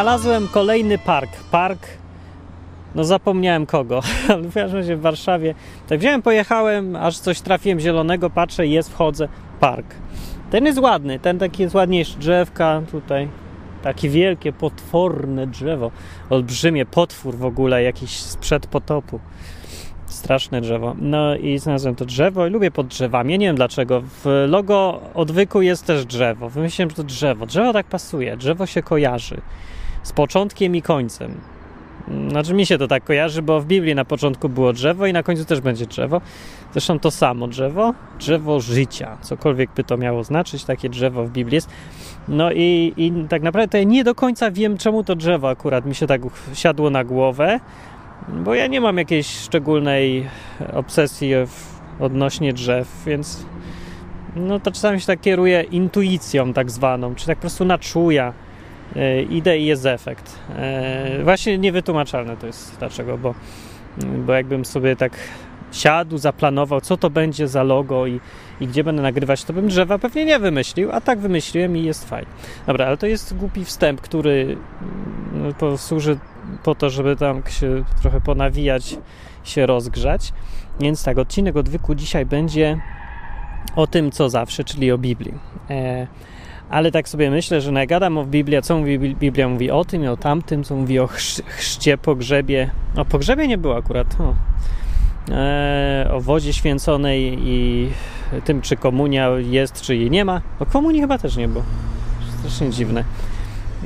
znalazłem kolejny park. Park, no zapomniałem kogo, ale w każdym razie w Warszawie. Tak wziąłem, pojechałem, aż coś trafiłem zielonego, patrzę, jest, wchodzę, park. Ten jest ładny, ten taki jest ładniejszy, drzewka tutaj. Takie wielkie, potworne drzewo. Olbrzymie, potwór w ogóle, jakiś sprzed potopu. Straszne drzewo. No i znalazłem to drzewo i lubię pod drzewami. Ja nie wiem dlaczego. W logo odwyku jest też drzewo. Wymyśliłem, że to drzewo. Drzewo tak pasuje. Drzewo się kojarzy z początkiem i końcem. Znaczy mi się to tak kojarzy, bo w Biblii na początku było drzewo i na końcu też będzie drzewo. Zresztą to samo drzewo, drzewo życia, cokolwiek by to miało znaczyć, takie drzewo w Biblii jest. No i, i tak naprawdę to ja nie do końca wiem, czemu to drzewo akurat mi się tak siadło na głowę, bo ja nie mam jakiejś szczególnej obsesji w, odnośnie drzew, więc no to czasami się tak kieruję intuicją tak zwaną, czy tak po prostu na czuja e, idę i jest efekt. E, właśnie niewytłumaczalne to jest dlaczego, bo, bo jakbym sobie tak siadł, zaplanował, co to będzie za logo i, i gdzie będę nagrywać, to bym drzewa pewnie nie wymyślił, a tak wymyśliłem i jest fajnie. Dobra, ale to jest głupi wstęp, który mm, posłuży po to, żeby tam się trochę ponawijać, się rozgrzać. Więc tak, odcinek odwyku dzisiaj będzie o tym, co zawsze, czyli o Biblii. E, ale tak sobie myślę, że nagadam o Biblii, a co mówi Biblia? Mówi o tym i o tamtym, co mówi o chrzcie, pogrzebie. O pogrzebie nie było akurat. O, e, o wodzie święconej i tym, czy komunia jest, czy jej nie ma. O komunii chyba też nie było. Strasznie dziwne.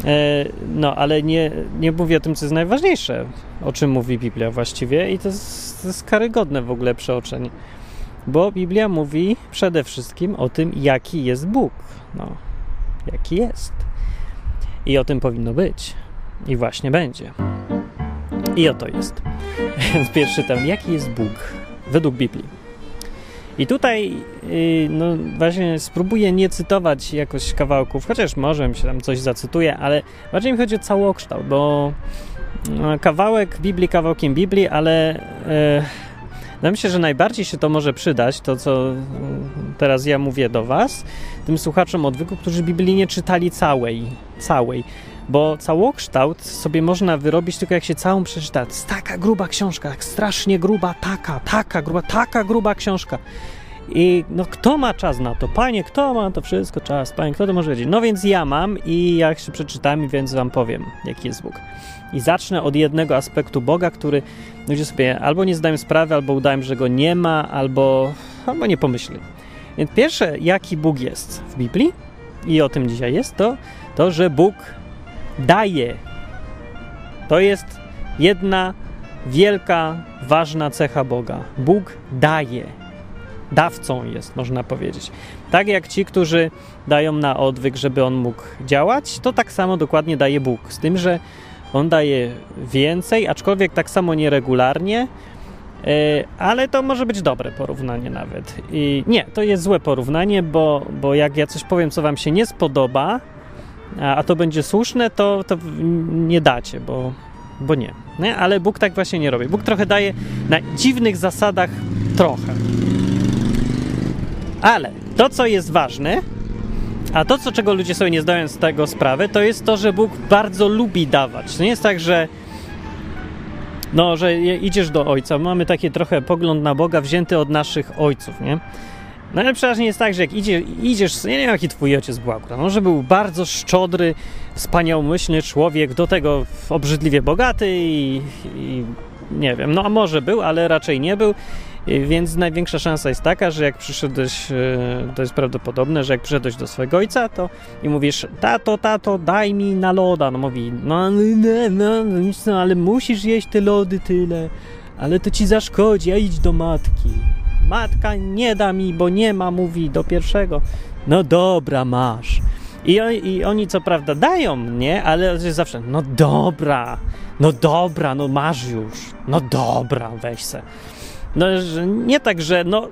E, no, ale nie, nie mówię o tym, co jest najważniejsze, o czym mówi Biblia właściwie, i to jest, to jest karygodne w ogóle przeoczenie. Bo Biblia mówi przede wszystkim o tym, jaki jest Bóg. No, jaki jest. I o tym powinno być. I właśnie będzie. I oto jest. Więc pierwszy tam, jaki jest Bóg według Biblii? I tutaj y, no właśnie spróbuję nie cytować jakoś kawałków, chociaż może mi się tam coś zacytuje, ale bardziej mi chodzi o całokształt, bo no, kawałek Biblii kawałkiem Biblii, ale wydaje mi się, że najbardziej się to może przydać, to co teraz ja mówię do Was, tym słuchaczom odwyku, którzy Biblii nie czytali całej, całej bo całokształt sobie można wyrobić tylko jak się całą przeczyta. To jest taka gruba książka, tak strasznie gruba, taka, taka gruba, taka gruba książka. I no kto ma czas na to? Panie, kto ma to wszystko czas? Panie, kto to może wiedzieć? No więc ja mam i jak się przeczytam, więc wam powiem, jaki jest Bóg. I zacznę od jednego aspektu Boga, który ludzie sobie albo nie zdają sprawy, albo udają, że go nie ma, albo, albo nie pomyśli. Więc pierwsze, jaki Bóg jest w Biblii, i o tym dzisiaj jest, to to, że Bóg daje. To jest jedna wielka, ważna cecha Boga. Bóg daje. Dawcą jest, można powiedzieć. Tak jak ci, którzy dają na odwyk, żeby on mógł działać, to tak samo dokładnie daje Bóg. Z tym, że on daje więcej, aczkolwiek tak samo nieregularnie, e, ale to może być dobre porównanie nawet. I nie, to jest złe porównanie, bo, bo jak ja coś powiem, co wam się nie spodoba, a, a to będzie słuszne, to, to nie dacie, bo, bo nie. nie. Ale Bóg tak właśnie nie robi. Bóg trochę daje na dziwnych zasadach trochę. Ale to, co jest ważne, a to, co, czego ludzie sobie nie zdają z tego sprawy, to jest to, że Bóg bardzo lubi dawać. To nie jest tak, że no, że idziesz do Ojca. Mamy taki trochę pogląd na Boga wzięty od naszych ojców, nie? No ale przeważnie jest tak, że jak idzie, idziesz, nie wiem jaki twój ojciec był akurat, może był bardzo szczodry, wspaniałomyślny człowiek, do tego obrzydliwie bogaty i, i nie wiem, no a może był, ale raczej nie był, więc największa szansa jest taka, że jak przyszedłeś, e, to jest prawdopodobne, że jak przyszedłeś do swojego ojca, to i mówisz, tato, tato, daj mi na loda, no mówi, no, no, no, no, no ale musisz jeść te lody tyle, ale to ci zaszkodzi, a idź do matki. Matka nie da mi, bo nie ma, mówi do pierwszego. No dobra, masz. I, I, oni co prawda dają mnie, ale zawsze, no dobra, no dobra, no masz już, no dobra, weź se. No nie tak, że no,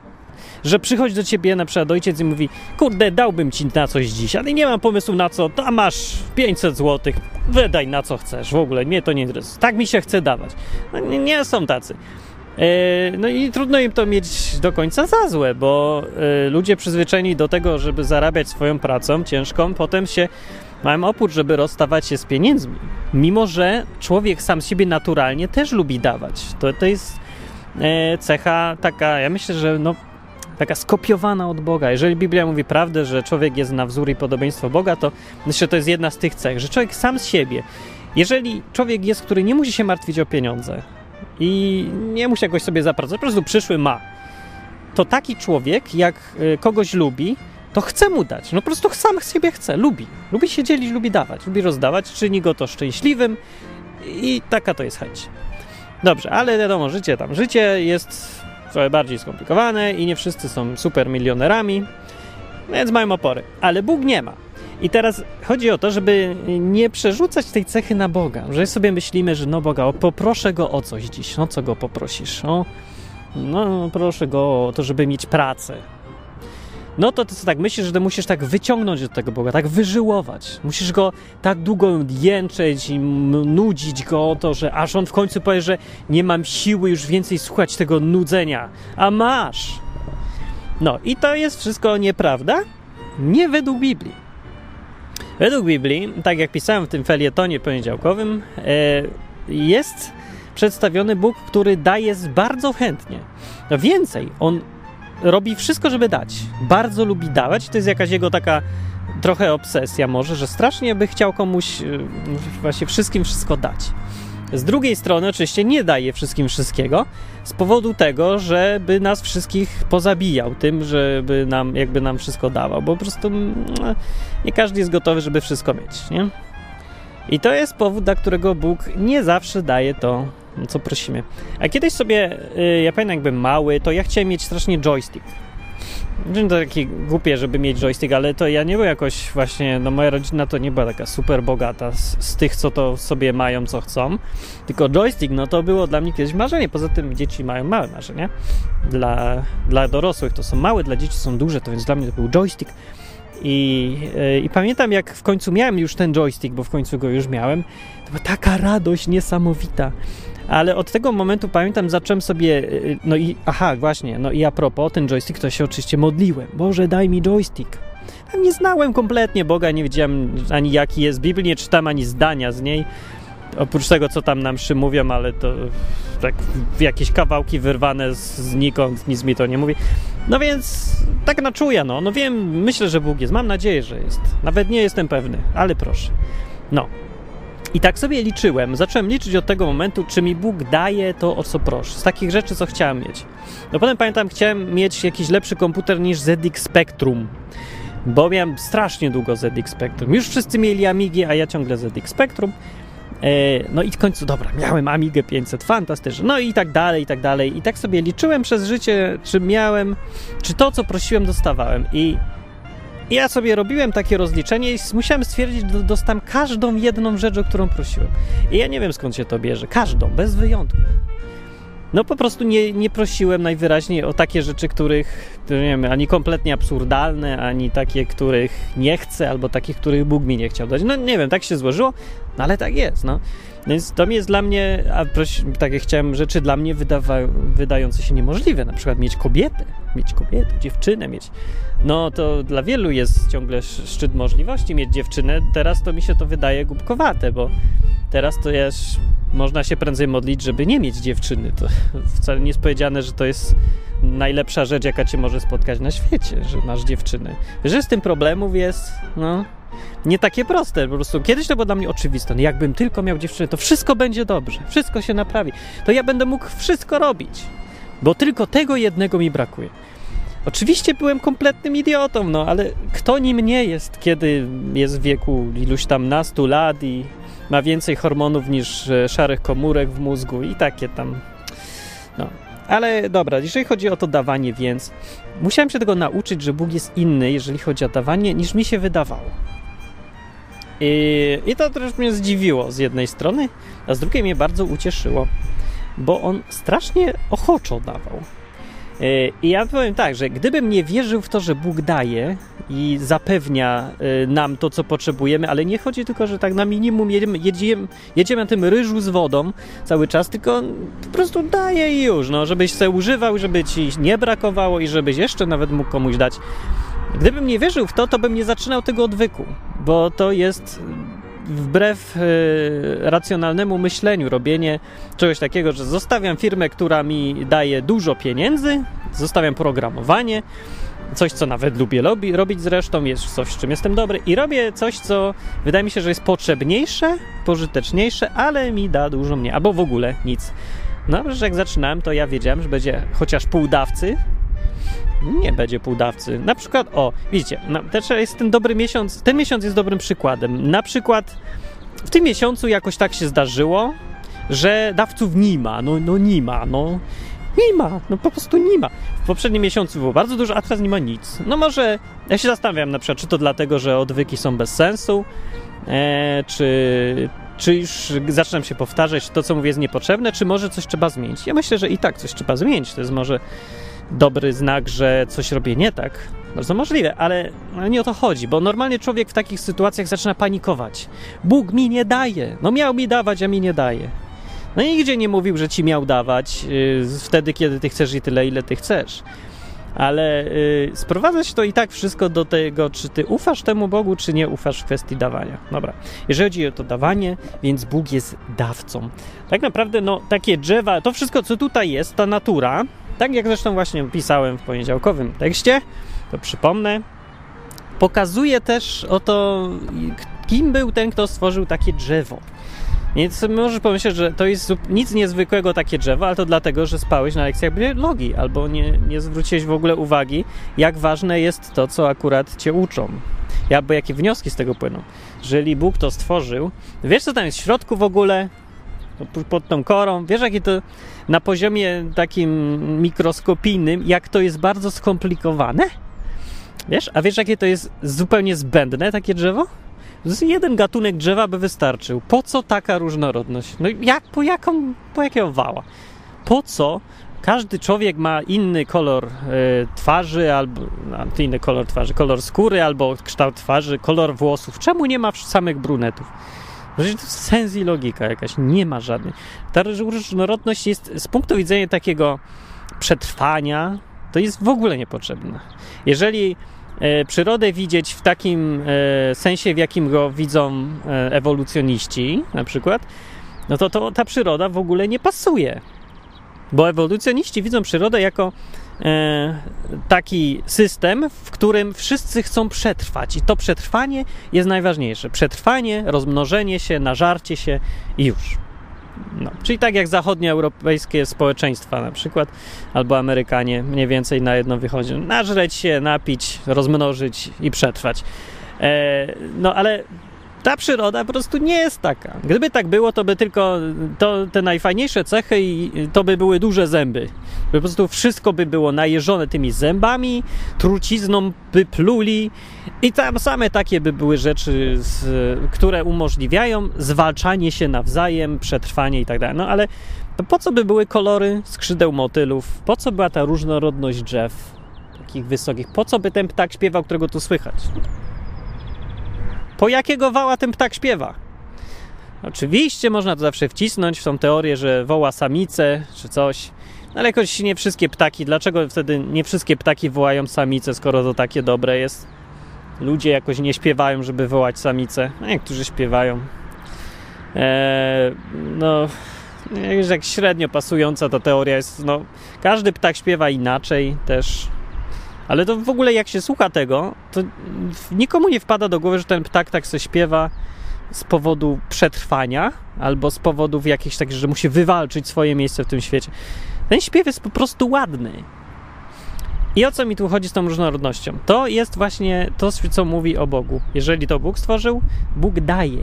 że przychodzi do ciebie na przykład ojciec i mówi, kurde, dałbym ci na coś dziś, ale nie mam pomysłu na co, to masz 500 zł, wydaj na co chcesz, w ogóle mnie to nie interesuje, tak mi się chce dawać. No, nie, nie są tacy. E, no i trudno im to mieć do końca za złe, bo e, ludzie przyzwyczajeni do tego, żeby zarabiać swoją pracą ciężką, potem się mają opór, żeby rozstawać się z pieniędzmi. Mimo, że człowiek sam siebie naturalnie też lubi dawać. To, to jest cecha taka, ja myślę, że no, taka skopiowana od Boga. Jeżeli Biblia mówi prawdę, że człowiek jest na wzór i podobieństwo Boga, to myślę, że to jest jedna z tych cech, że człowiek sam z siebie, jeżeli człowiek jest, który nie musi się martwić o pieniądze i nie musi jakoś sobie zapracować, po prostu przyszły ma, to taki człowiek, jak e, kogoś lubi, to chce mu dać. No po prostu sam siebie chce, lubi. Lubi się dzielić, lubi dawać, lubi rozdawać, czyni go to szczęśliwym i taka to jest chęć. Dobrze, ale wiadomo, życie tam, życie jest trochę bardziej skomplikowane i nie wszyscy są super milionerami, więc mają opory. Ale Bóg nie ma. I teraz chodzi o to, żeby nie przerzucać tej cechy na Boga, że sobie myślimy, że no Boga, poproszę Go o coś dziś, no co Go poprosisz? O, no proszę Go o to, żeby mieć pracę, no to ty tak myślisz, że musisz tak wyciągnąć od tego Boga, tak wyżyłować. Musisz go tak długo jęczeć i nudzić go o to, że aż on w końcu powie, że nie mam siły już więcej słuchać tego nudzenia. A masz! No i to jest wszystko nieprawda? Nie według Biblii. Według Biblii, tak jak pisałem w tym felietonie poniedziałkowym, e, jest przedstawiony Bóg, który daje bardzo chętnie. No więcej, on robi wszystko, żeby dać. Bardzo lubi dawać. To jest jakaś jego taka trochę obsesja może, że strasznie by chciał komuś y, właśnie wszystkim wszystko dać. Z drugiej strony oczywiście nie daje wszystkim wszystkiego z powodu tego, żeby nas wszystkich pozabijał tym, żeby nam jakby nam wszystko dawał, bo po prostu mm, nie każdy jest gotowy, żeby wszystko mieć, nie? I to jest powód, dla którego Bóg nie zawsze daje to, co prosimy. A kiedyś sobie, y, ja pamiętam jakbym mały, to ja chciałem mieć strasznie joystick. To takie głupie, żeby mieć joystick, ale to ja nie byłem jakoś właśnie, no moja rodzina to nie była taka super bogata z, z, tych, co to sobie mają, co chcą. Tylko joystick, no to było dla mnie kiedyś marzenie. Poza tym dzieci mają małe marzenia. Dla, dla dorosłych to są małe, dla dzieci są duże, to więc dla mnie to był joystick. I, yy, I pamiętam, jak w końcu miałem już ten joystick, bo w końcu go już miałem, to była taka radość niesamowita ale od tego momentu pamiętam, zacząłem sobie, y, no i aha, właśnie, no i a propos, ten joystick, to się oczywiście modliłem. Boże, daj mi joystick. Tam nie znałem kompletnie Boga, nie wiedziałem ani jaki jest Biblii, nie czytam ani zdania z niej. Oprócz tego, co tam nam przy mówią, ale to tak jakieś kawałki wyrwane znikąd, nic mi to nie mówi. No więc tak na czuja, no. No wiem, myślę, że Bóg jest. Mam nadzieję, że jest. Nawet nie jestem pewny, ale proszę. No, i tak sobie liczyłem, zacząłem liczyć od tego momentu, czy mi Bóg daje to, o co proszę. Z takich rzeczy, co chciałem mieć. No potem pamiętam, chciałem mieć jakiś lepszy komputer niż ZX Spectrum, bo miałem strasznie długo ZX Spectrum. Już wszyscy mieli Amigi, a ja ciągle ZX Spectrum. E, no i w końcu, dobra, miałem Amigę 500, fantastycznie. No i tak dalej, i tak dalej. I tak sobie liczyłem przez życie, czy miałem, czy to, co prosiłem, dostawałem. I i ja sobie robiłem takie rozliczenie i musiałem stwierdzić, że dostałem każdą jedną rzecz, o którą prosiłem. I ja nie wiem skąd się to bierze. Każdą, bez wyjątku. No po prostu nie, nie prosiłem najwyraźniej o takie rzeczy, których, nie wiem, ani kompletnie absurdalne, ani takie, których nie chcę, albo takich, których Bóg mi nie chciał dać. No nie wiem, tak się złożyło, no ale tak jest, no. Więc to jest dla mnie, a proś, tak jak chciałem, rzeczy dla mnie wydawa, wydające się niemożliwe. Na przykład mieć kobietę, mieć kobietę, dziewczynę, mieć. No to dla wielu jest ciągle szczyt możliwości mieć dziewczynę. Teraz to mi się to wydaje głupkowate, bo teraz to jest, można się prędzej modlić, żeby nie mieć dziewczyny. To wcale nie jest powiedziane, że to jest najlepsza rzecz, jaka cię może spotkać na świecie, że masz dziewczynę. Że z tym problemów jest, no, nie takie proste. Po prostu kiedyś to było dla mnie oczywiste. No jakbym tylko miał dziewczynę, to wszystko będzie dobrze, wszystko się naprawi. To ja będę mógł wszystko robić, bo tylko tego jednego mi brakuje. Oczywiście byłem kompletnym idiotą, no ale kto nim nie jest, kiedy jest w wieku iluś tam nastu lat i ma więcej hormonów niż e, szarych komórek w mózgu i takie tam. No. Ale dobra, jeżeli chodzi o to dawanie, więc musiałem się tego nauczyć, że Bóg jest inny, jeżeli chodzi o dawanie, niż mi się wydawało. I, I to też mnie zdziwiło z jednej strony, a z drugiej mnie bardzo ucieszyło, bo on strasznie ochoczo dawał. I ja powiem tak, że gdybym nie wierzył w to, że Bóg daje i zapewnia nam to, co potrzebujemy, ale nie chodzi tylko, że tak na minimum jedziemy, jedziemy, jedziemy na tym ryżu z wodą cały czas, tylko po prostu daje i już, no, żebyś se używał, żeby ci nie brakowało i żebyś jeszcze nawet mógł komuś dać. Gdybym nie wierzył w to, to bym nie zaczynał tego odwyku, bo to jest wbrew y, racjonalnemu myśleniu robienie czegoś takiego, że zostawiam firmę, która mi daje dużo pieniędzy, zostawiam programowanie, coś, co nawet lubię robić zresztą, jest coś, w czym jestem dobry i robię coś, co wydaje mi się, że jest potrzebniejsze, pożyteczniejsze, ale mi da dużo mniej, albo w ogóle nic. No, że jak zaczynałem, to ja wiedziałem, że będzie chociaż pół dawcy, nie będzie półdawcy. Na przykład, o, widzicie, no, też jest ten dobry miesiąc, ten miesiąc jest dobrym przykładem. Na przykład w tym miesiącu jakoś tak się zdarzyło, że dawców nie ma, no, no nie ma, no. Nie ma, no po prostu nie ma. W poprzednim miesiącu było bardzo dużo, a teraz nie ma nic. No może, ja się zastanawiam na przykład, czy to dlatego, że odwyki są bez sensu, e, czy, czy już zaczynam się powtarzać, to co mówię jest niepotrzebne, czy może coś trzeba zmienić. Ja myślę, że i tak coś trzeba zmienić. To jest może dobry znak, że coś robię nie tak. Bardzo możliwe, ale nie o to chodzi, bo normalnie człowiek w takich sytuacjach zaczyna panikować. Bóg mi nie daje. No miał mi dawać, a mi nie daje. No nigdzie nie mówił, że ci miał dawać yy, wtedy, kiedy ty chcesz i tyle, ile ty chcesz. Ale yy, sprowadza się to i tak wszystko do tego, czy ty ufasz temu Bogu, czy nie ufasz w kwestii dawania. Dobra, jeżeli chodzi o to dawanie, więc Bóg jest dawcą. Tak naprawdę, no, takie drzewa, to wszystko, co tutaj jest, ta natura, tak jak zresztą właśnie pisałem w poniedziałkowym tekście, to przypomnę, pokazuje też o to, kim był ten, kto stworzył takie drzewo. Więc możesz pomyśleć, że to jest nic niezwykłego takie drzewo, ale to dlatego, że spałeś na lekcjach biologii albo nie, nie zwróciłeś w ogóle uwagi, jak ważne jest to, co akurat cię uczą. Albo jakie wnioski z tego płyną. Jeżeli Bóg to stworzył, wiesz co tam jest w środku w ogóle? Pod tą korą. Wiesz, jakie to na poziomie takim mikroskopijnym, jak to jest bardzo skomplikowane? Wiesz, a wiesz, jakie to jest zupełnie zbędne takie drzewo? Jeden gatunek drzewa by wystarczył. Po co taka różnorodność? No jak, po jaką, po jakiego wała? Po co każdy człowiek ma inny kolor y, twarzy, albo no, inny kolor twarzy, kolor skóry, albo kształt twarzy, kolor włosów. Czemu nie ma samych brunetów? Sens i logika jakaś, nie ma żadnej. Ta różnorodność jest z punktu widzenia takiego przetrwania, to jest w ogóle niepotrzebna. Jeżeli e, przyrodę widzieć w takim e, sensie, w jakim go widzą e, ewolucjoniści, na przykład, no to, to ta przyroda w ogóle nie pasuje. Bo ewolucjoniści widzą przyrodę jako taki system, w którym wszyscy chcą przetrwać i to przetrwanie jest najważniejsze. Przetrwanie, rozmnożenie się, nażarcie się i już. No, czyli tak jak zachodnioeuropejskie społeczeństwa na przykład, albo Amerykanie mniej więcej na jedno wychodzi. Nażreć się, napić, rozmnożyć i przetrwać. E, no ale ta przyroda po prostu nie jest taka. Gdyby tak było, to by tylko to, te najfajniejsze cechy i to by były duże zęby. By po prostu wszystko by było najeżone tymi zębami, trucizną by pluli i tam same takie by były rzeczy, z, które umożliwiają zwalczanie się nawzajem, przetrwanie i tak dalej. No ale po co by były kolory skrzydeł motylów? Po co była ta różnorodność drzew takich wysokich? Po co by ten ptak śpiewał, którego tu słychać? Po jakiego wała ten ptak śpiewa? Oczywiście można to zawsze wcisnąć w tą teorię, że woła samicę czy coś, no ale jakoś nie wszystkie ptaki. Dlaczego wtedy nie wszystkie ptaki wołają samicę, skoro to takie dobre jest? Ludzie jakoś nie śpiewają, żeby wołać samicę. No, niektórzy śpiewają. Eee, no, jak średnio pasująca ta teoria jest. No, każdy ptak śpiewa inaczej też. Ale to w ogóle jak się słucha tego, to nikomu nie wpada do głowy, że ten ptak tak se śpiewa z powodu przetrwania albo z powodów jakichś takich, że musi wywalczyć swoje miejsce w tym świecie. Ten śpiew jest po prostu ładny. I o co mi tu chodzi z tą różnorodnością? To jest właśnie to, co mówi o Bogu. Jeżeli to Bóg stworzył, Bóg daje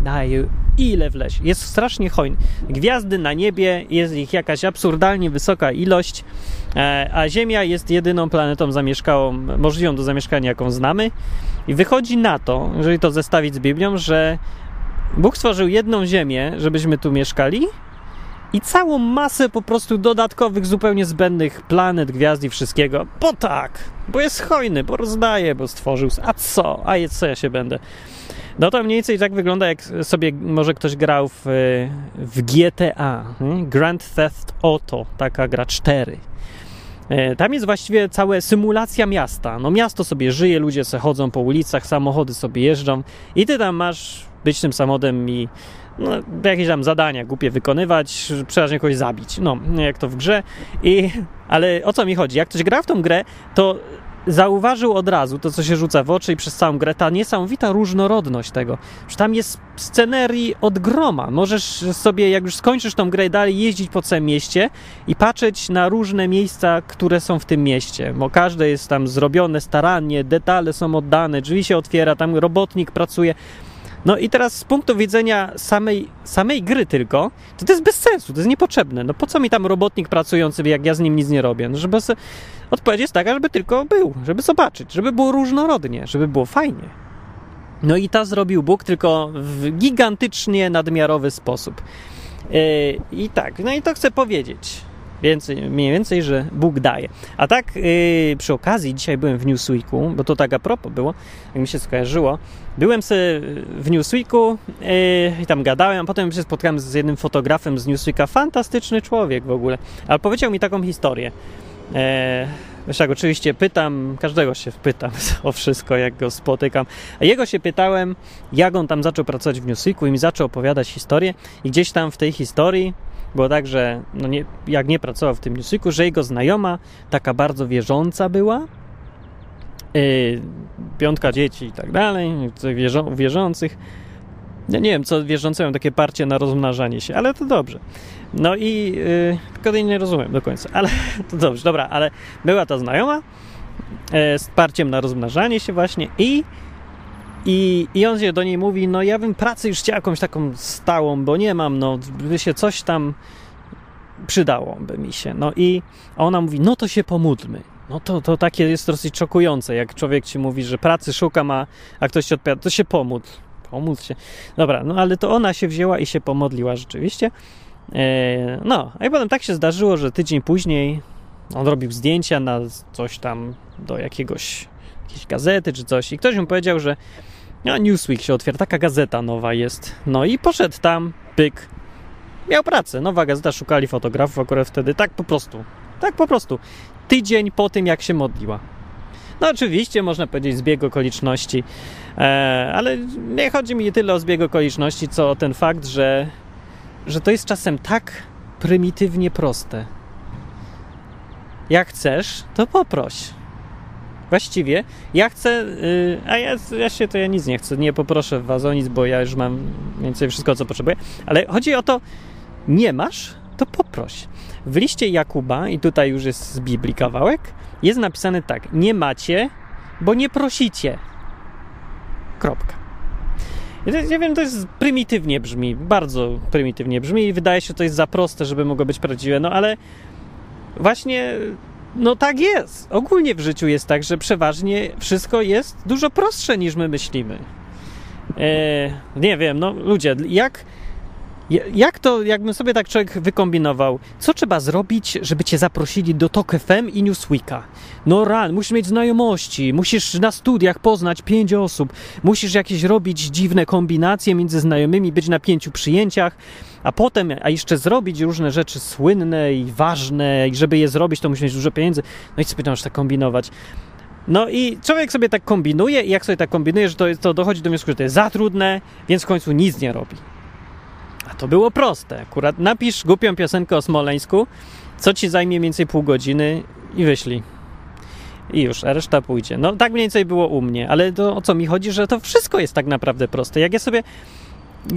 daje ile wlezie. Jest strasznie hojny. Gwiazdy na niebie, jest ich jakaś absurdalnie wysoka ilość, e, a Ziemia jest jedyną planetą zamieszkałą, możliwą do zamieszkania, jaką znamy. I wychodzi na to, jeżeli to zestawić z Biblią, że Bóg stworzył jedną Ziemię, żebyśmy tu mieszkali, i całą masę po prostu dodatkowych, zupełnie zbędnych planet, gwiazd i wszystkiego. Bo tak, bo jest hojny, bo rozdaje, bo stworzył. A co? A co ja się będę? No to mniej więcej tak wygląda, jak sobie może ktoś grał w, w GTA, Grand Theft Auto, taka gra 4. E, tam jest właściwie cała symulacja miasta. No miasto sobie żyje, ludzie se chodzą po ulicach, samochody sobie jeżdżą i ty tam masz być tym samochodem i no, jakieś tam zadania głupie wykonywać, przeważnie kogoś zabić. No, jak to w grze. I, ale o co mi chodzi? Jak ktoś gra w tą grę, to zauważył od razu to, co się rzuca w oczy i przez całą grę, ta niesamowita różnorodność tego. Że tam jest scenerii od groma. Możesz sobie, jak już skończysz tą grę, dalej jeździć po całym mieście i patrzeć na różne miejsca, które są w tym mieście. Bo każde jest tam zrobione starannie, detale są oddane, drzwi się otwiera, tam robotnik pracuje. No i teraz z punktu widzenia samej, samej gry tylko, to to jest bez sensu, to jest niepotrzebne. No po co mi tam robotnik pracujący, jak ja z nim nic nie robię? No żeby se... Odpowiedź jest taka, żeby tylko był, żeby zobaczyć, żeby było różnorodnie, żeby było fajnie. No i ta zrobił Bóg tylko w gigantycznie nadmiarowy sposób. Yy, I tak, no i to chcę powiedzieć. Więcej, mniej więcej, że Bóg daje. A tak yy, przy okazji, dzisiaj byłem w Newsweeku, bo to tak a propos było, jak mi się skojarzyło. Byłem sobie w Newsweeku yy, i tam gadałem, a potem się spotkałem z jednym fotografem z Newsweeka. Fantastyczny człowiek w ogóle. Ale powiedział mi taką historię. Yy, Wiesz, tak, oczywiście pytam, każdego się pytam o wszystko, jak go spotykam. A jego się pytałem, jak on tam zaczął pracować w Newsweeku i mi zaczął opowiadać historię. I gdzieś tam w tej historii było tak, że no nie, jak nie pracował w tym Newsweeku, że jego znajoma, taka bardzo wierząca była, yy, piątka dzieci i tak dalej, wierzą, wierzących. Ja nie wiem, co wierzący mają takie parcie na rozmnażanie się, ale to dobrze. No i yy, tylko nie rozumiem do końca, ale to dobrze, dobra, ale była ta znajoma yy, z parciem na rozmnażanie się właśnie i i, I on się do niej mówi, no ja bym pracę już chciał jakąś taką stałą, bo nie mam, no by się coś tam przydałoby mi się. No i ona mówi, no to się pomódlmy. No to, to takie jest dosyć szokujące, jak człowiek ci mówi, że pracy szuka, a, a ktoś ci odpowiada, to się pomódl. Pomódl się. Dobra, no ale to ona się wzięła i się pomodliła rzeczywiście. E, no, a potem tak się zdarzyło, że tydzień później on robił zdjęcia na coś tam do jakiegoś jakiejś gazety czy coś i ktoś mu powiedział, że no, Newsweek się otwiera, taka gazeta nowa jest. No i poszedł tam, pyk, miał pracę, nowa gazeta, szukali fotografów akurat wtedy, tak po prostu, tak po prostu. Tydzień po tym, jak się modliła. No oczywiście, można powiedzieć zbieg okoliczności, e, ale nie chodzi mi tyle o zbieg okoliczności, co o ten fakt, że, że to jest czasem tak prymitywnie proste. Jak chcesz, to poproś. Właściwie ja chcę, yy, a ja, ja się to ja nic nie chcę, nie poproszę was o nic, bo ja już mam więcej wszystko, co potrzebuję, ale chodzi o to, nie masz, to poproś. W liście Jakuba, i tutaj już jest z Biblii kawałek, jest napisane tak, nie macie, bo nie prosicie. Kropka. Ja wiem, to jest prymitywnie brzmi, bardzo prymitywnie brzmi i wydaje się, że to jest za proste, żeby mogło być prawdziwe, no ale właśnie no tak jest. Ogólnie w życiu jest tak, że przeważnie wszystko jest dużo prostsze niż my myślimy. E, nie wiem, no ludzie, jak, jak to, jakbym sobie tak człowiek wykombinował, co trzeba zrobić, żeby cię zaprosili do Tok FM i Newsweeka? No ran, musisz mieć znajomości, musisz na studiach poznać pięć osób, musisz jakieś robić dziwne kombinacje między znajomymi, być na pięciu przyjęciach, a potem, a jeszcze zrobić różne rzeczy słynne i ważne, i żeby je zrobić, to musisz mieć dużo pieniędzy. No i sobie tam tak kombinować. No i człowiek sobie tak kombinuje i jak sobie tak kombinuje, że to, to dochodzi do wniosku, że to jest za trudne, więc w końcu nic nie robi. A to było proste. Akurat napisz głupią piosenkę o Smoleńsku, co ci zajmie mniej więcej pół godziny i wyślij. I już, a reszta pójdzie. No tak mniej więcej było u mnie, ale to o co mi chodzi, że to wszystko jest tak naprawdę proste. Jak ja sobie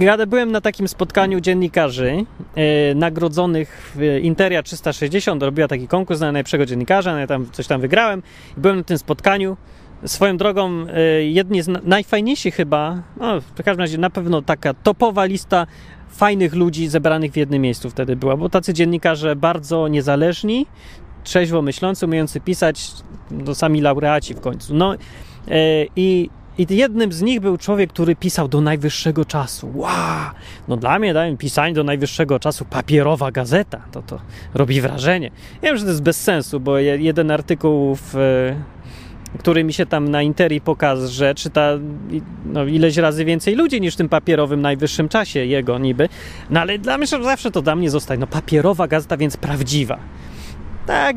ja byłem na takim spotkaniu dziennikarzy e, nagrodzonych w Interia 360. Robiła taki konkurs na najlepszego dziennikarza, no ja tam coś tam wygrałem. Byłem na tym spotkaniu. Swoją drogą, e, jedni z najfajniejszych chyba, no, w każdym razie na pewno taka topowa lista fajnych ludzi zebranych w jednym miejscu wtedy była, bo tacy dziennikarze bardzo niezależni, trzeźwo myślący, umiejący pisać, no sami laureaci w końcu. No e, i i jednym z nich był człowiek, który pisał do najwyższego czasu. Wow! No dla mnie dałem pisanie do najwyższego czasu papierowa gazeta. To to robi wrażenie. Ja wiem, że to jest bez sensu, bo jeden artykuł, w, który mi się tam na Interi pokazał, że czyta no, ileś razy więcej ludzi niż w tym papierowym najwyższym czasie jego niby. No ale dla mnie zawsze to dla mnie zostaje. No papierowa gazeta, więc prawdziwa. Tak,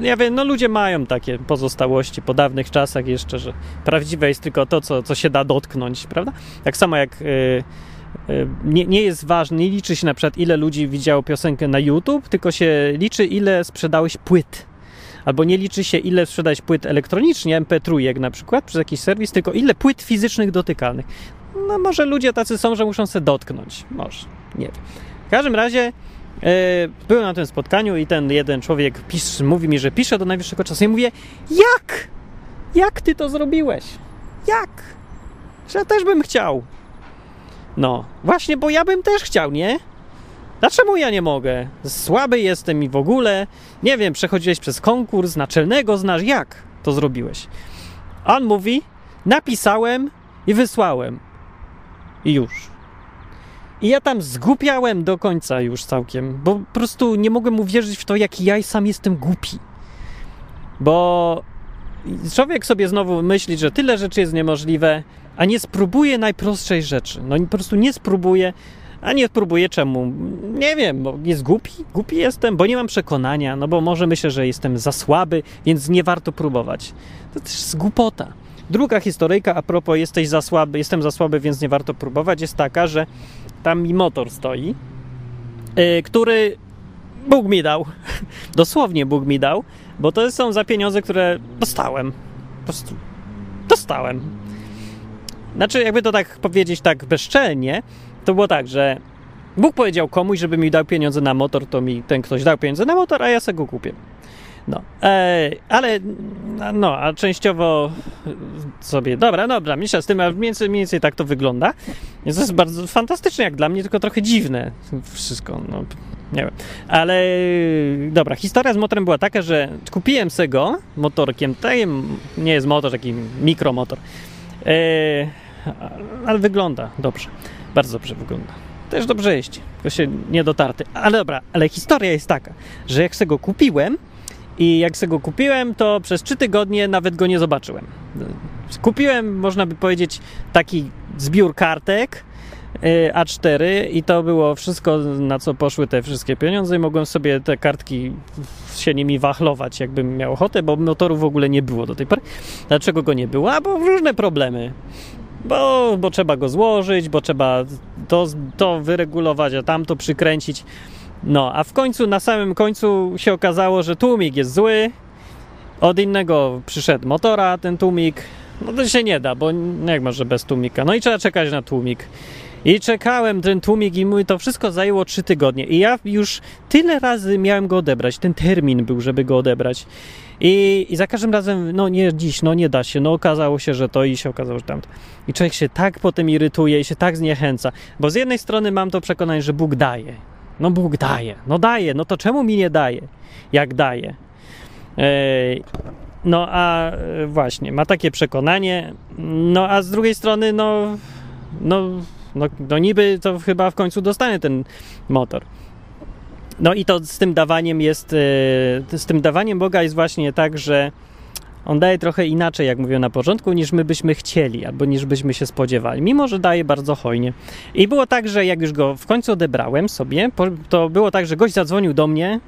ja wiem, no ludzie mają takie pozostałości po dawnych czasach jeszcze, że prawdziwe jest tylko to, co, co się da dotknąć, prawda? Tak samo jak y, y, nie, nie jest ważne, nie liczy się na przykład ile ludzi widziało piosenkę na YouTube, tylko się liczy ile sprzedałeś płyt. Albo nie liczy się ile sprzedałeś płyt elektronicznie, MP3 na przykład, przez jakiś serwis, tylko ile płyt fizycznych dotykalnych. No może ludzie tacy są, że muszą się dotknąć. Może, nie wiem. W każdym razie E, byłem na tym spotkaniu i ten jeden człowiek pisz, mówi mi, że pisze do najwyższego czasu. I mówię, jak? Jak ty to zrobiłeś? Jak? Że ja też bym chciał. No, właśnie, bo ja bym też chciał, nie? Dlaczego ja nie mogę? Słaby jestem i w ogóle. Nie wiem, przechodziłeś przez konkurs naczelnego, znasz jak to zrobiłeś. On mówi, napisałem i wysłałem. I już. I ja tam zgłupiałem do końca już całkiem, bo po prostu nie mogłem uwierzyć w to, jaki ja sam jestem głupi. Bo człowiek sobie znowu myśli, że tyle rzeczy jest niemożliwe, a nie spróbuje najprostszej rzeczy. No po prostu nie spróbuje, a nie spróbuje czemu? Nie wiem, bo jest głupi? Głupi jestem, bo nie mam przekonania, no bo może myślę, że jestem za słaby, więc nie warto próbować. To też jest głupota. Druga historyjka a propos jesteś za słaby, jestem za słaby, więc nie warto próbować, jest taka, że tam mi motor stoi, yy, który Bóg mi dał. Dosłownie Bóg mi dał, bo to są za pieniądze, które dostałem. Po prostu dostałem. Znaczy, jakby to tak powiedzieć tak bezczelnie, to było tak, że Bóg powiedział komuś, żeby mi dał pieniądze na motor, to mi ten ktoś dał pieniądze na motor, a ja sobie go kupię. No, e, ale no, a częściowo sobie, dobra, dobra, mniejsza z tym, a mniej mniej więcej tak to wygląda. Więc to jest bardzo fantastyczne jak dla mnie, tylko trochę dziwne wszystko, no, nie wiem. Ale dobra, historia z motorem była taka, że kupiłem sobie go motorkiem, to nie jest motor, taki mikromotor, e, ale wygląda dobrze, bardzo dobrze wygląda. Też dobrze jeździ, tylko się niedotarty. Ale dobra, ale historia jest taka, że jak sobie go kupiłem, i jak sobie go kupiłem, to przez trzy tygodnie nawet go nie zobaczyłem. Kupiłem, można by powiedzieć, taki zbiór kartek y, A4 i to było wszystko, na co poszły te wszystkie pieniądze i mogłem sobie te kartki się nimi wachlować, jakbym miał ochotę, bo motoru w ogóle nie było do tej pory. Dlaczego go nie było? A bo różne problemy. Bo, bo trzeba go złożyć, bo trzeba to, to wyregulować, a tamto przykręcić. No, a w końcu, na samym końcu się okazało, że tłumik jest zły. Od innego przyszedł motora ten tłumik. No to się nie da, bo jak może bez tłumika? No i trzeba czekać na tłumik. I czekałem ten tłumik i mój to wszystko zajęło trzy tygodnie. I ja już tyle razy miałem go odebrać. Ten termin był, żeby go odebrać. I, I za każdym razem, no nie dziś, no nie da się, no okazało się, że to i się okazało, że tamto. I człowiek się tak potem irytuje i się tak zniechęca. Bo z jednej strony mam to przekonanie, że Bóg daje. No Bóg daje, no daje, no to czemu mi nie daje, jak daje? No a e, właśnie, ma takie przekonanie, no a z drugiej strony, no, no, no, no niby to chyba w końcu dostanie ten motor. No i to z tym dawaniem jest, e, z tym dawaniem Boga jest właśnie tak, że on daje trochę inaczej, jak mówię na początku, niż my byśmy chcieli, albo niż byśmy się spodziewali, mimo że daje bardzo hojnie. I było tak, że jak już go w końcu odebrałem sobie, to było tak, że gość zadzwonił do mnie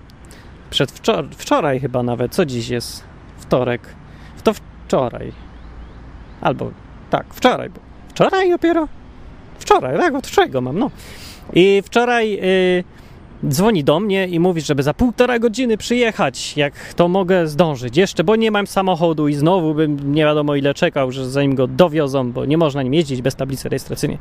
przed wczor wczoraj chyba nawet, co dziś jest? Wtorek. To wczoraj. Albo tak, wczoraj. Wczoraj dopiero? Wczoraj, tak, od wczoraj go mam, no. I wczoraj... Yy, dzwoni do mnie i mówi, żeby za półtora godziny przyjechać, jak to mogę zdążyć jeszcze, bo nie mam samochodu i znowu bym nie wiadomo ile czekał, że zanim go dowiozą, bo nie można nim jeździć bez tablicy rejestracyjnej.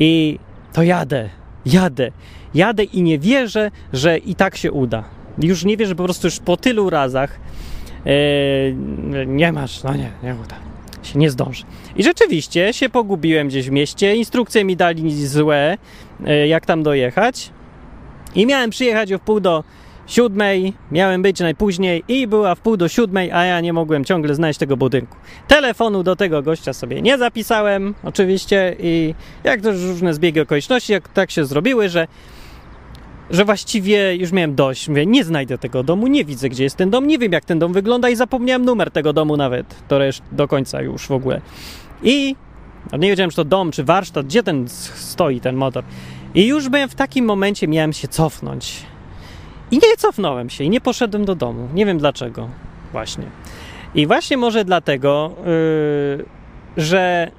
I to jadę, jadę, jadę i nie wierzę, że i tak się uda. Już nie wierzę po prostu już po tylu razach yy, nie masz, no nie, nie uda się nie zdąży. I rzeczywiście się pogubiłem gdzieś w mieście. Instrukcje mi dali złe, e, jak tam dojechać. I miałem przyjechać o wpół do siódmej, miałem być najpóźniej i była w pół do siódmej, a ja nie mogłem ciągle znaleźć tego budynku. Telefonu do tego gościa sobie nie zapisałem, oczywiście, i jak to różne zbiegi okoliczności, jak tak się zrobiły, że że właściwie już miałem dość. Mówię, nie znajdę tego domu, nie widzę, gdzie jest ten dom, nie wiem, jak ten dom wygląda i zapomniałem numer tego domu nawet, to do końca już w ogóle. I nie wiedziałem, czy to dom, czy warsztat, gdzie ten stoi ten motor. I już byłem w takim momencie, miałem się cofnąć. I nie cofnąłem się i nie poszedłem do domu. Nie wiem dlaczego, właśnie. I właśnie może dlatego, yy, że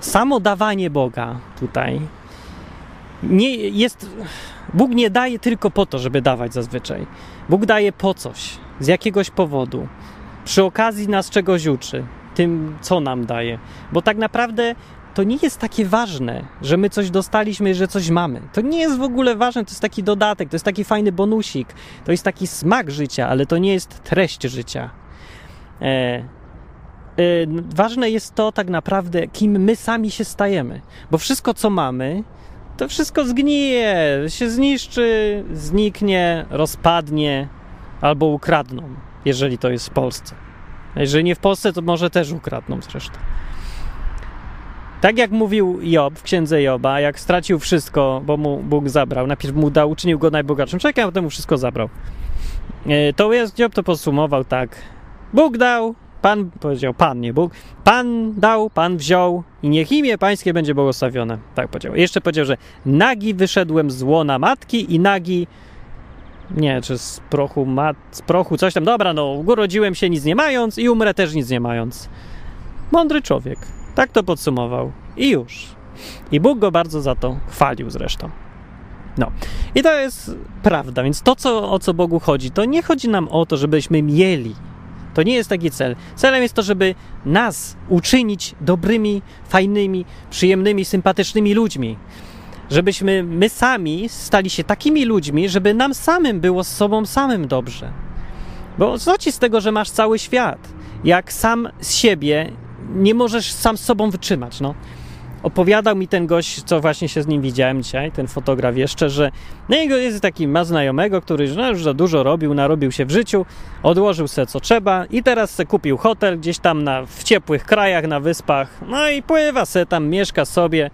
samo dawanie Boga tutaj nie jest. Bóg nie daje tylko po to, żeby dawać zazwyczaj. Bóg daje po coś, z jakiegoś powodu. Przy okazji nas czegoś uczy, tym, co nam daje. Bo tak naprawdę to nie jest takie ważne, że my coś dostaliśmy, że coś mamy. To nie jest w ogóle ważne, to jest taki dodatek, to jest taki fajny bonusik, to jest taki smak życia, ale to nie jest treść życia. E, e, ważne jest to tak naprawdę, kim my sami się stajemy, bo wszystko, co mamy, to wszystko zgnije, się zniszczy, zniknie, rozpadnie albo ukradną, jeżeli to jest w Polsce. Jeżeli nie w Polsce, to może też ukradną zresztą. Tak jak mówił Job w księdze Joba, jak stracił wszystko, bo mu Bóg zabrał, najpierw mu dał, uczynił go najbogatszym człowiekiem, a potem mu wszystko zabrał. E, to jest, Job to podsumował tak. Bóg dał, Pan powiedział, Pan, nie Bóg. Pan dał, Pan wziął i niech imię Pańskie będzie błogosławione. Tak powiedział. Jeszcze powiedział, że nagi wyszedłem z łona matki i nagi nie, czy z prochu, mat, z prochu, coś tam. Dobra, no, urodziłem się nic nie mając i umrę też nic nie mając. Mądry człowiek. Tak to podsumował. I już. I Bóg go bardzo za to chwalił zresztą. No. I to jest prawda. Więc to, co, o co Bogu chodzi, to nie chodzi nam o to, żebyśmy mieli. To nie jest taki cel. Celem jest to, żeby nas uczynić dobrymi, fajnymi, przyjemnymi, sympatycznymi ludźmi. Żebyśmy my sami stali się takimi ludźmi, żeby nam samym było z sobą samym dobrze. Bo co ci z tego, że masz cały świat? Jak sam z siebie nie możesz sam z sobą wytrzymać. No. Opowiadał mi ten gość, co właśnie się z nim widziałem dzisiaj, ten fotograf jeszcze, że no jego jest taki, ma znajomego, który no, już za dużo robił, narobił się w życiu, odłożył se co trzeba i teraz se kupił hotel gdzieś tam na, w ciepłych krajach, na wyspach, no i pływa se tam, mieszka sobie.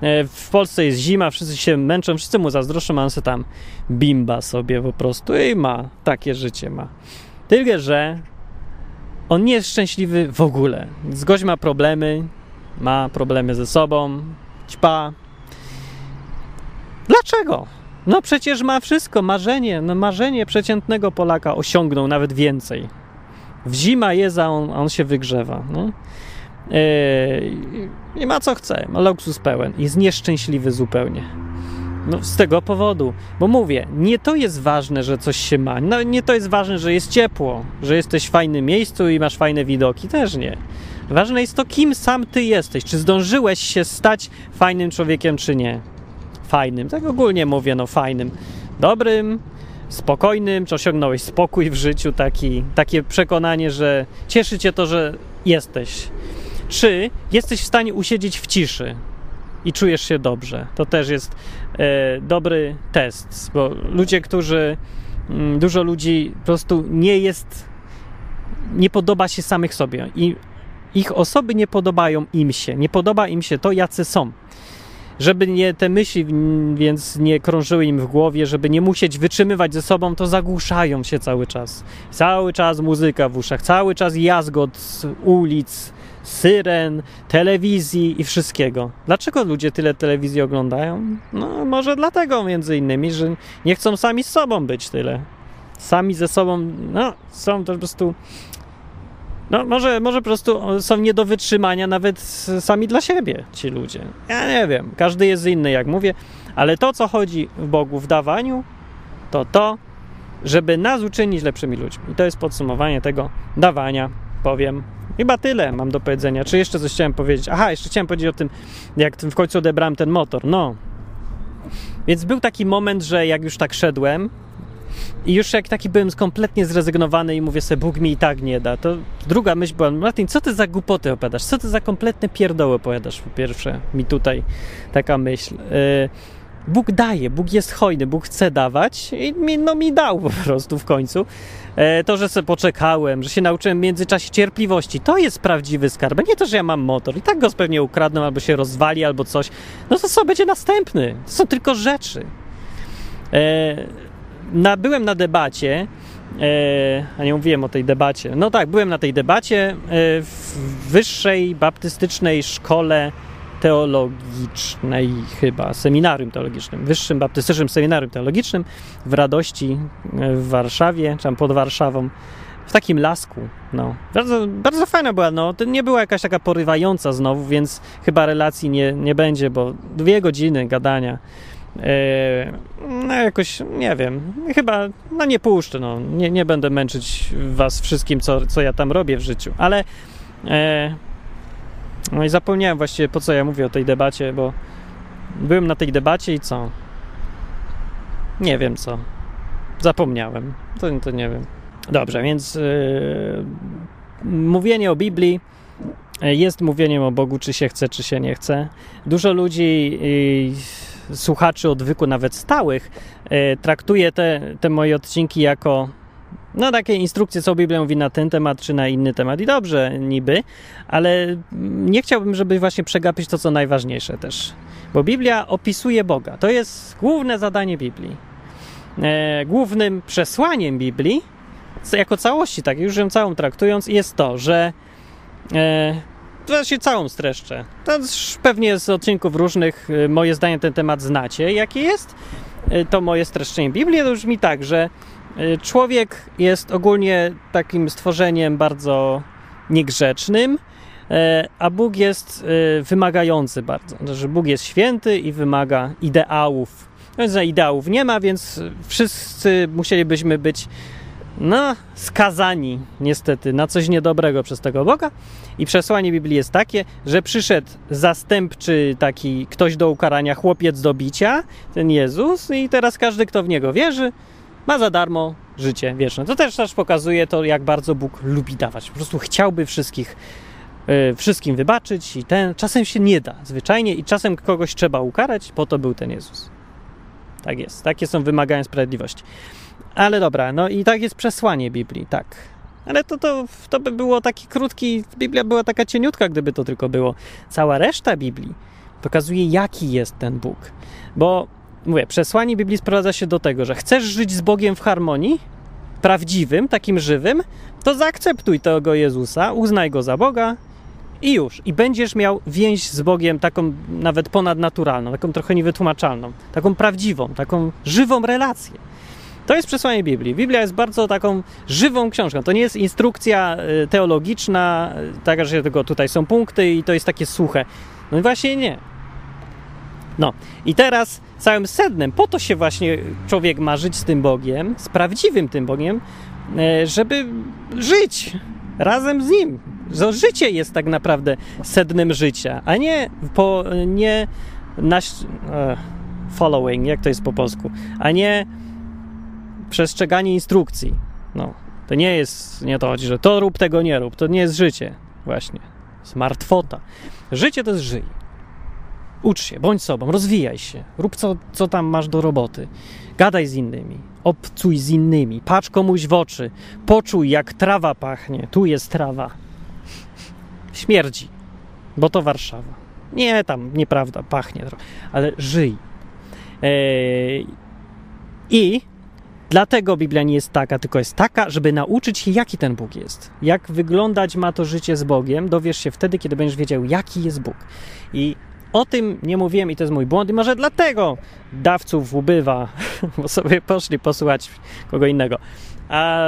E, w Polsce jest zima, wszyscy się męczą, wszyscy mu zazdroszczą, a on se tam bimba sobie po prostu i ma, takie życie ma. Tyle, że on nie jest szczęśliwy w ogóle. Z gość ma problemy, ma problemy ze sobą, ćpa. Dlaczego? No przecież ma wszystko, marzenie, no marzenie przeciętnego Polaka osiągnął nawet więcej. W zima jest, a on, on się wygrzewa. No. Yy, I ma co chce, ma luksus pełen. Jest nieszczęśliwy zupełnie. No z tego powodu, bo mówię, nie to jest ważne, że coś się ma, no nie to jest ważne, że jest ciepło, że jesteś w fajnym miejscu i masz fajne widoki, też nie. Ważne jest to, kim sam ty jesteś, czy zdążyłeś się stać fajnym człowiekiem, czy nie. Fajnym, tak ogólnie mówię, no fajnym, dobrym, spokojnym, czy osiągnąłeś spokój w życiu, taki, takie przekonanie, że cieszy cię to, że jesteś. Czy jesteś w stanie usiedzieć w ciszy, i czujesz się dobrze. To też jest e, dobry test, bo ludzie, którzy, mm, dużo ludzi po prostu nie jest, nie podoba się samych sobie i ich osoby nie podobają im się, nie podoba im się to, jacy są. Żeby nie te myśli więc nie krążyły im w głowie, żeby nie musieć wytrzymywać ze sobą, to zagłuszają się cały czas. Cały czas muzyka w uszach, cały czas jazgot z ulic, syren, telewizji i wszystkiego. Dlaczego ludzie tyle telewizji oglądają? No, może dlatego między innymi, że nie chcą sami z sobą być tyle. Sami ze sobą, no, są to po prostu. No, może, może po prostu są nie do wytrzymania nawet sami dla siebie ci ludzie. Ja nie wiem, każdy jest inny, jak mówię, ale to, co chodzi w Bogu w dawaniu, to to, żeby nas uczynić lepszymi ludźmi. I to jest podsumowanie tego dawania, powiem. Chyba tyle mam do powiedzenia. Czy jeszcze coś chciałem powiedzieć? Aha, jeszcze chciałem powiedzieć o tym, jak w końcu odebrałem ten motor. No. Więc był taki moment, że jak już tak szedłem i już jak taki byłem kompletnie zrezygnowany i mówię sobie, Bóg mi i tak nie da, to druga myśl była, Martin, co ty za głupoty opowiadasz? Co ty za kompletne pierdoły opowiadasz? Po pierwsze, mi tutaj taka myśl. Yy, Bóg daje, Bóg jest hojny, Bóg chce dawać i mi, no, mi dał po prostu w końcu. E, to, że sobie poczekałem, że się nauczyłem w międzyczasie cierpliwości, to jest prawdziwy skarb. Nie to, że ja mam motor i tak go pewnie ukradną, albo się rozwali, albo coś. No to co będzie następny? To są tylko rzeczy. E, na, byłem na debacie, e, a nie mówiłem o tej debacie. No tak, byłem na tej debacie e, w wyższej baptystycznej szkole teologicznej chyba, seminarium teologicznym, Wyższym Baptystycznym Seminarium Teologicznym w Radości w Warszawie, czy tam pod Warszawą, w takim lasku. No. Bardzo, bardzo fajna była, no. To nie była jakaś taka porywająca znowu, więc chyba relacji nie, nie będzie, bo dwie godziny gadania. E, no jakoś, nie wiem, chyba, no nie puszczę, no. Nie, nie będę męczyć was wszystkim, co, co ja tam robię w życiu, ale e, no i zapomniałem właściwie, po co ja mówię o tej debacie, bo byłem na tej debacie i co? Nie wiem co. Zapomniałem. To, to nie wiem. Dobrze, więc yy, mówienie o Biblii jest mówieniem o Bogu, czy się chce, czy się nie chce. Dużo ludzi, yy, słuchaczy odwyku, nawet stałych, yy, traktuje te, te moje odcinki jako no takie instrukcje, co Biblia mówi na ten temat, czy na inny temat. I dobrze, niby, ale nie chciałbym, żeby właśnie przegapić to, co najważniejsze też. Bo Biblia opisuje Boga. To jest główne zadanie Biblii. E, głównym przesłaniem Biblii, jako całości, tak, już ją całą traktując, jest to, że e, się całą streszczę. To pewnie z odcinków różnych e, moje zdanie ten temat znacie. Jakie jest? E, to moje streszczenie Biblii to brzmi tak, że człowiek jest ogólnie takim stworzeniem bardzo niegrzecznym, y, a Bóg jest y, wymagający bardzo. Znaczy, Bóg jest święty i wymaga ideałów. Więc ideałów nie ma, więc wszyscy musielibyśmy być no, skazani niestety na coś niedobrego przez tego Boga. I przesłanie Biblii jest takie, że przyszedł zastępczy taki ktoś do ukarania, chłopiec do bicia, ten Jezus, i teraz każdy, kto w niego wierzy, ma za darmo życie wieczne. To też też pokazuje to, jak bardzo Bóg lubi dawać. Po prostu chciałby wszystkich, yy, wszystkim wybaczyć i ten czasem się nie da zwyczajnie i czasem kogoś trzeba ukarać, po to był ten Jezus. Tak jest. Takie są wymagania sprawiedliwości. Ale dobra, no i tak jest przesłanie Biblii, tak. Ale to, to, to by było taki krótki, Biblia była taka cieniutka, gdyby to tylko było. Cała reszta Biblii pokazuje, jaki jest ten Bóg. Bo mówię, przesłanie Biblii sprowadza się do tego, że chcesz żyć z Bogiem w harmonii, prawdziwym, takim żywym, to zaakceptuj tego Jezusa, uznaj go za Boga i już. I będziesz miał więź z Bogiem taką nawet ponadnaturalną, taką trochę niewytłumaczalną, taką prawdziwą, taką żywą relację. To jest przesłanie Biblii. Biblia jest bardzo taką żywą książką. To nie jest instrukcja y, teologiczna, y, taka, że tylko tutaj są punkty i to jest takie suche. No właśnie nie. No i teraz całym sednem, po to się właśnie człowiek ma żyć z tym Bogiem, z prawdziwym tym Bogiem, e, żeby żyć razem z Nim. Że życie jest tak naprawdę sednem życia, a nie po, nie naś, e, following, jak to jest po polsku, a nie przestrzeganie instrukcji. No, to nie jest, nie to chodzi, że to rób, tego nie rób. To nie jest życie, właśnie. Smartfota. Życie to jest żyj. Ucz się, bądź sobą, rozwijaj się, rób co, co tam masz do roboty. Gadaj z innymi, obcuj z innymi, patrz komuś w oczy, poczuj jak trawa pachnie. Tu jest trawa. Śmierdzi, bo to Warszawa. Nie, tam nieprawda, pachnie, ale żyj. Eee, I dlatego Biblia nie jest taka, tylko jest taka, żeby nauczyć się, jaki ten Bóg jest. Jak wyglądać ma to życie z Bogiem, dowiesz się wtedy, kiedy będziesz wiedział, jaki jest Bóg. I o tym nie mówiłem i to jest mój błąd i może dlatego dawców ubywa, bo sobie poszli posłuchać kogo innego. A,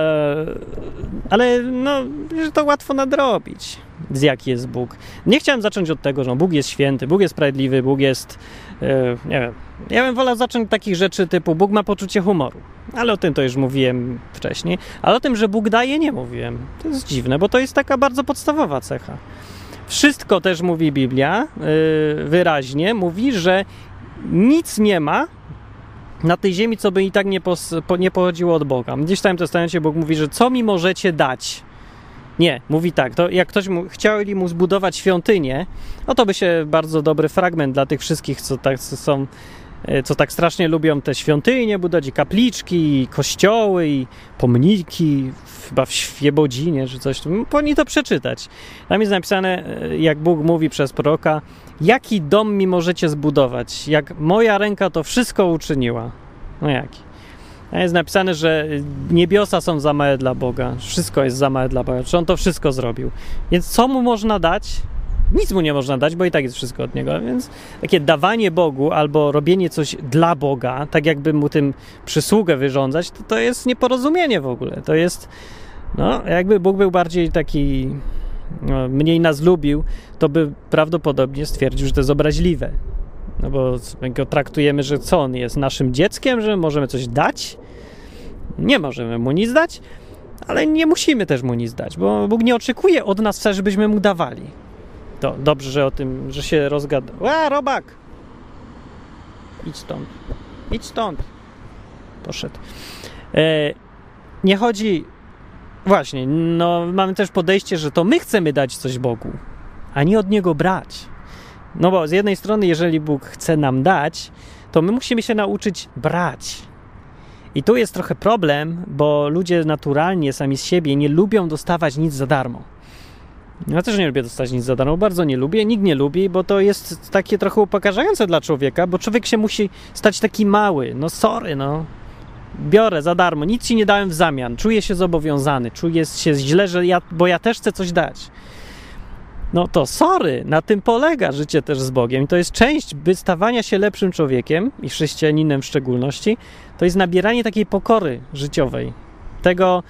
ale no, że to łatwo nadrobić, z jaki jest Bóg. Nie chciałem zacząć od tego, że Bóg jest święty, Bóg jest sprawiedliwy, Bóg jest, e, nie wiem, ja bym wolał zacząć od takich rzeczy typu Bóg ma poczucie humoru, ale o tym to już mówiłem wcześniej, ale o tym, że Bóg daje, nie mówiłem. To jest dziwne, bo to jest taka bardzo podstawowa cecha. Wszystko też mówi Biblia yy, wyraźnie, mówi, że nic nie ma na tej ziemi, co by i tak nie, pochodziło od Boga. Gdzieś w Starym Testamencie Bóg mówi, że co mi możecie dać? Nie, mówi tak, to jak ktoś mu, chcieli mu zbudować świątynię, no to by się bardzo dobry fragment dla tych wszystkich, co tak są co tak strasznie lubią te świątynie budować, i kapliczki, i kościoły, i pomniki, chyba w Świebodzinie czy coś, powinni to przeczytać. Tam jest napisane, e, jak Bóg mówi przez proroka, jaki dom mi możecie zbudować, jak moja ręka to wszystko uczyniła. No jaki? Tam jest napisane, że niebiosa są za małe dla Boga, wszystko jest za małe dla Boga, czy On to wszystko zrobił. Więc co Mu można dać? Nic mu nie można dać, bo i tak jest wszystko od niego. Więc takie dawanie Bogu albo robienie coś dla Boga, tak jakby mu tym przysługę wyrządzać, to, to jest nieporozumienie w ogóle. To jest, no, jakby Bóg był bardziej taki, no, mniej nas lubił, to by prawdopodobnie stwierdził, że to jest obraźliwe. No bo go traktujemy, że co on jest naszym dzieckiem, że możemy coś dać? Nie możemy mu nic dać, ale nie musimy też mu nic dać, bo Bóg nie oczekuje od nas wcale, żebyśmy mu dawali. Dobrze, że o tym, że się rozgada. A, robak! Idź stąd. Idź stąd. Poszedł. E, nie chodzi. Właśnie, no mamy też podejście, że to my chcemy dać coś Bogu, a nie od niego brać. No bo z jednej strony, jeżeli Bóg chce nam dać, to my musimy się nauczyć brać. I tu jest trochę problem, bo ludzie naturalnie sami z siebie nie lubią dostawać nic za darmo. Ja też nie lubię dostać nic za darmo, bardzo nie lubię, nikt nie lubi, bo to jest takie trochę upokarzające dla człowieka, bo człowiek się musi stać taki mały. No sorry, no. Biorę za darmo, nic ci nie dałem w zamian, czuję się zobowiązany, czuję się źle, że ja, bo ja też chcę coś dać. No to sorry, na tym polega życie też z Bogiem. I to jest część wystawania się lepszym człowiekiem i chrześcijaninem w szczególności. To jest nabieranie takiej pokory życiowej. Tego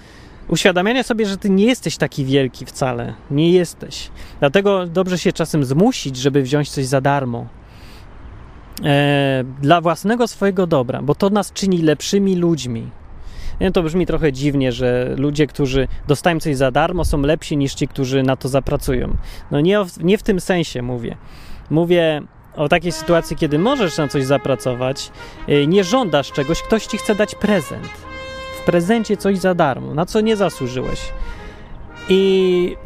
uświadamiania sobie, że ty nie jesteś taki wielki wcale. Nie jesteś. Dlatego dobrze się czasem zmusić, żeby wziąć coś za darmo. E, dla własnego swojego dobra, bo to nas czyni lepszymi ludźmi. Nie, to brzmi trochę dziwnie, że ludzie, którzy dostają coś za darmo, są lepsi niż ci, którzy na to zapracują. No nie, nie w tym sensie mówię. Mówię o takiej sytuacji, kiedy możesz na coś zapracować, y, nie żądasz czegoś, ktoś ci chce dać prezent. Prezencie coś za darmo, na co nie zasłużyłeś. I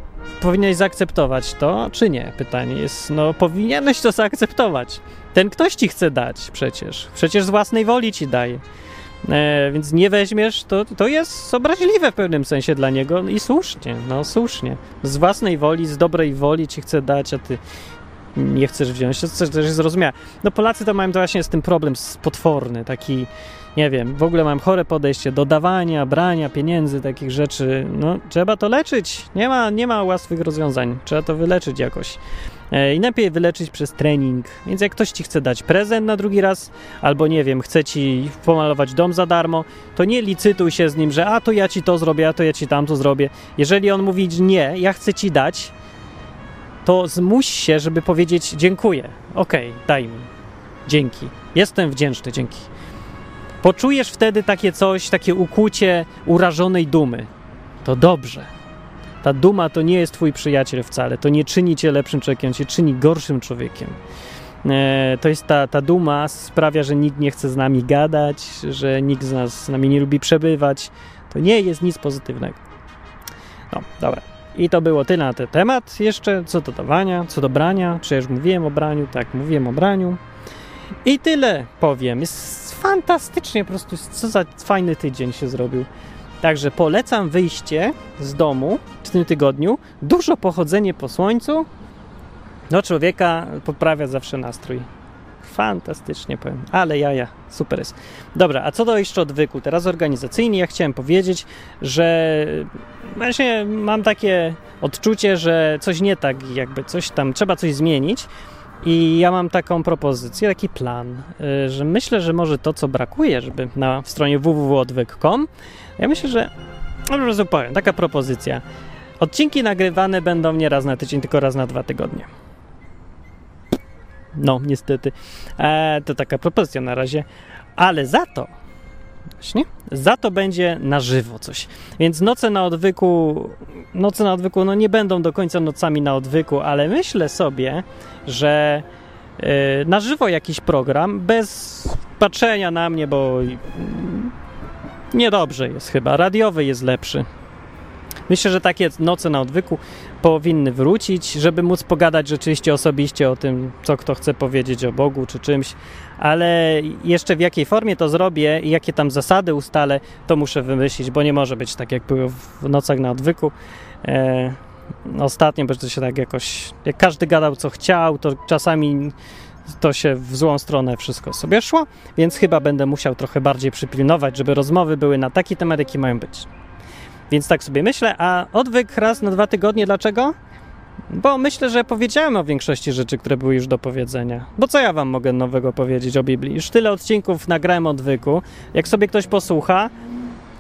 powinieneś zaakceptować to, czy nie? Pytanie jest, no powinieneś to zaakceptować. Ten ktoś ci chce dać przecież. Przecież z własnej woli ci daje. E, więc nie weźmiesz, to, to jest obraźliwe w pewnym sensie dla niego i słusznie, no słusznie. Z własnej woli, z dobrej woli ci chce dać, a ty nie chcesz wziąć, to też jest zrozumiałe. No Polacy to mają to właśnie z tym problem potworny, taki, nie wiem, w ogóle mam chore podejście do dawania, brania pieniędzy, takich rzeczy. No trzeba to leczyć, nie ma, nie ma łatwych rozwiązań, trzeba to wyleczyć jakoś. E, I lepiej wyleczyć przez trening. Więc jak ktoś ci chce dać prezent na drugi raz, albo nie wiem, chce ci pomalować dom za darmo, to nie licytuj się z nim, że a to ja ci to zrobię, a to ja ci tamto zrobię. Jeżeli on mówi nie, ja chcę ci dać, to zmuś się, żeby powiedzieć dziękuję. Okej, okay, daj mi. Dzięki. Jestem wdzięczny, dzięki. Poczujesz wtedy takie coś, takie ukłucie urażonej dumy. To dobrze. Ta duma to nie jest twój przyjaciel wcale. To nie czyni cię lepszym człowiekiem, cię czyni gorszym człowiekiem. E, to jest ta, ta duma sprawia, że nikt nie chce z nami gadać, że nikt z nas z nami nie lubi przebywać. To nie jest nic pozytywnego. No, dobra. I to było tyle na ten temat. Jeszcze co do dawania, co do brania. Czy ja już mówiłem o braniu? Tak, mówiłem o braniu. I tyle powiem. Jest fantastycznie po prostu. Co za fajny tydzień się zrobił. Także polecam wyjście z domu w tym tygodniu. Dużo pochodzenie po słońcu. No człowieka poprawia zawsze nastrój. Fantastycznie powiem. Ale jaja, super jest. Dobra, a co do jeszcze odwyku, teraz organizacyjnie, ja chciałem powiedzieć, że właśnie mam takie odczucie, że coś nie tak, jakby coś tam, trzeba coś zmienić. I ja mam taką propozycję, taki plan, y, że myślę, że może to, co brakuje, żeby na w stronie www.odwyk.com, ja myślę, że no, prostu powiem, taka propozycja. Odcinki nagrywane będą nie raz na tydzień, tylko raz na dwa tygodnie. No, niestety. E, to taka propozycja na razie. Ale za to, właśnie, za to będzie na żywo coś. Więc noce na odwyku, noce na odwyku, no nie będą do końca nocami na odwyku, ale myślę sobie, że e, na żywo jakiś program, bez patrzenia na mnie, bo niedobrze jest chyba. Radiowy jest lepszy. Myślę, że takie noce na odwyku powinny wrócić, żeby móc pogadać rzeczywiście osobiście o tym, co kto chce powiedzieć o Bogu czy czymś, ale jeszcze w jakiej formie to zrobię i jakie tam zasady ustalę, to muszę wymyślić, bo nie może być tak, jak było w nocach na odwyku. E, ostatnio, bo to się tak jakoś, jak każdy gadał co chciał, to czasami to się w złą stronę wszystko sobie szło, więc chyba będę musiał trochę bardziej przypilnować, żeby rozmowy były na taki temat, jaki mają być. Więc tak sobie myślę, a odwyk raz na dwa tygodnie, dlaczego? Bo myślę, że powiedziałem o większości rzeczy, które były już do powiedzenia. Bo co ja wam mogę nowego powiedzieć o Biblii? Już tyle odcinków nagrałem odwyku. Jak sobie ktoś posłucha,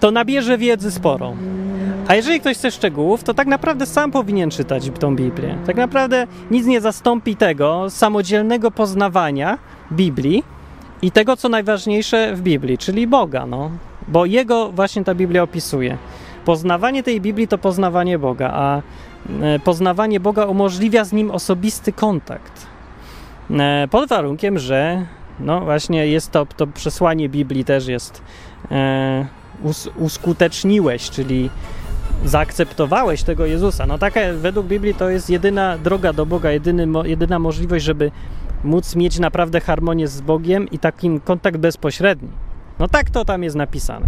to nabierze wiedzy sporą. A jeżeli ktoś chce szczegółów, to tak naprawdę sam powinien czytać tą Biblię. Tak naprawdę nic nie zastąpi tego samodzielnego poznawania Biblii i tego, co najważniejsze w Biblii, czyli Boga, no. Bo Jego właśnie ta Biblia opisuje. Poznawanie tej Biblii to poznawanie Boga, a e, poznawanie Boga umożliwia z Nim osobisty kontakt. E, pod warunkiem, że no właśnie jest to, to przesłanie Biblii też jest e, us, uskuteczniłeś, czyli zaakceptowałeś tego Jezusa. No taka według Biblii to jest jedyna droga do Boga, jedyny, jedyna możliwość, żeby móc mieć naprawdę harmonię z Bogiem i takim kontakt bezpośredni. No tak to tam jest napisane.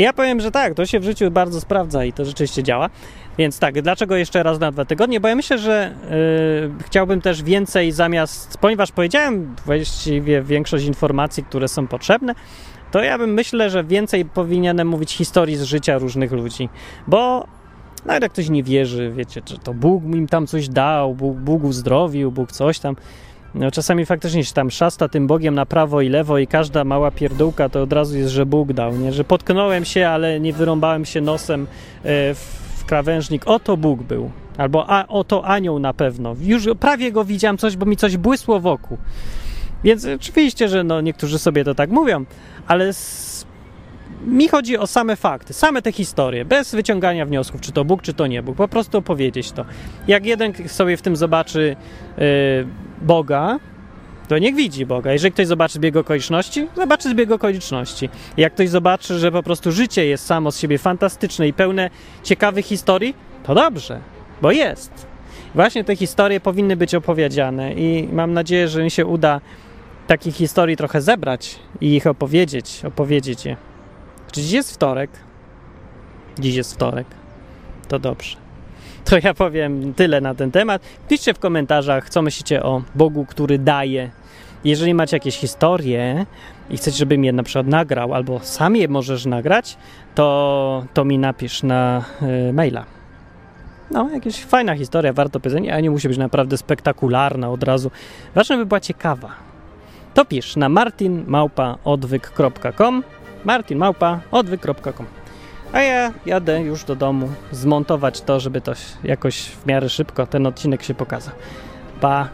Ja powiem, że tak, to się w życiu bardzo sprawdza i to rzeczywiście działa. Więc tak, dlaczego jeszcze raz na dwa tygodnie? Bo ja myślę, że yy, chciałbym też więcej zamiast, ponieważ powiedziałem właściwie większość informacji, które są potrzebne, to ja bym myślę, że więcej powinienem mówić historii z życia różnych ludzi, bo nawet jak ktoś nie wierzy, wiecie, że to Bóg im tam coś dał, Bóg, Bóg uzdrowił, Bóg coś tam. No, czasami faktycznie się tam szasta tym Bogiem na prawo i lewo i każda mała pierdółka to od razu jest, że Bóg dał, nie? Że potknąłem się, ale nie wyrąbałem się nosem e, w krawężnik. Oto Bóg był. Albo a, oto anioł na pewno. Już prawie go widziałem coś, bo mi coś błysło wokół. Więc oczywiście, że no, niektórzy sobie to tak mówią, ale z... mi chodzi o same fakty, same te historie, bez wyciągania wniosków, czy to Bóg, czy to nie Bóg. Po prostu opowiedzieć to. Jak jeden sobie w tym zobaczy yy, Boga, to niech widzi Boga. Jeżeli ktoś zobaczy zbieg okoliczności, zobaczy zbieg okoliczności. Jak ktoś zobaczy, że po prostu życie jest samo z siebie fantastyczne i pełne ciekawych historii, to dobrze, bo jest. Właśnie te historie powinny być opowiedziane i mam nadzieję, że mi się uda takich historii trochę zebrać i ich opowiedzieć, opowiedzieć je. Czy dziś jest wtorek? Dziś jest wtorek. To dobrze. To ja powiem tyle na ten temat. Piszcie w komentarzach, co myślicie o Bogu, który daje. Jeżeli macie jakieś historie i chcecie, żebym je na przykład nagrał, albo sam je możesz nagrać, to, to mi napisz na y, maila. No, jakaś fajna historia, warto powiedzenia, a nie musi być naprawdę spektakularna od razu. Ważne, by była ciekawa to pisz na martinmałpaodwyk.com martinmałpaodwyk.com a ja jadę już do domu zmontować to, żeby to jakoś w miarę szybko ten odcinek się pokazał. Pa!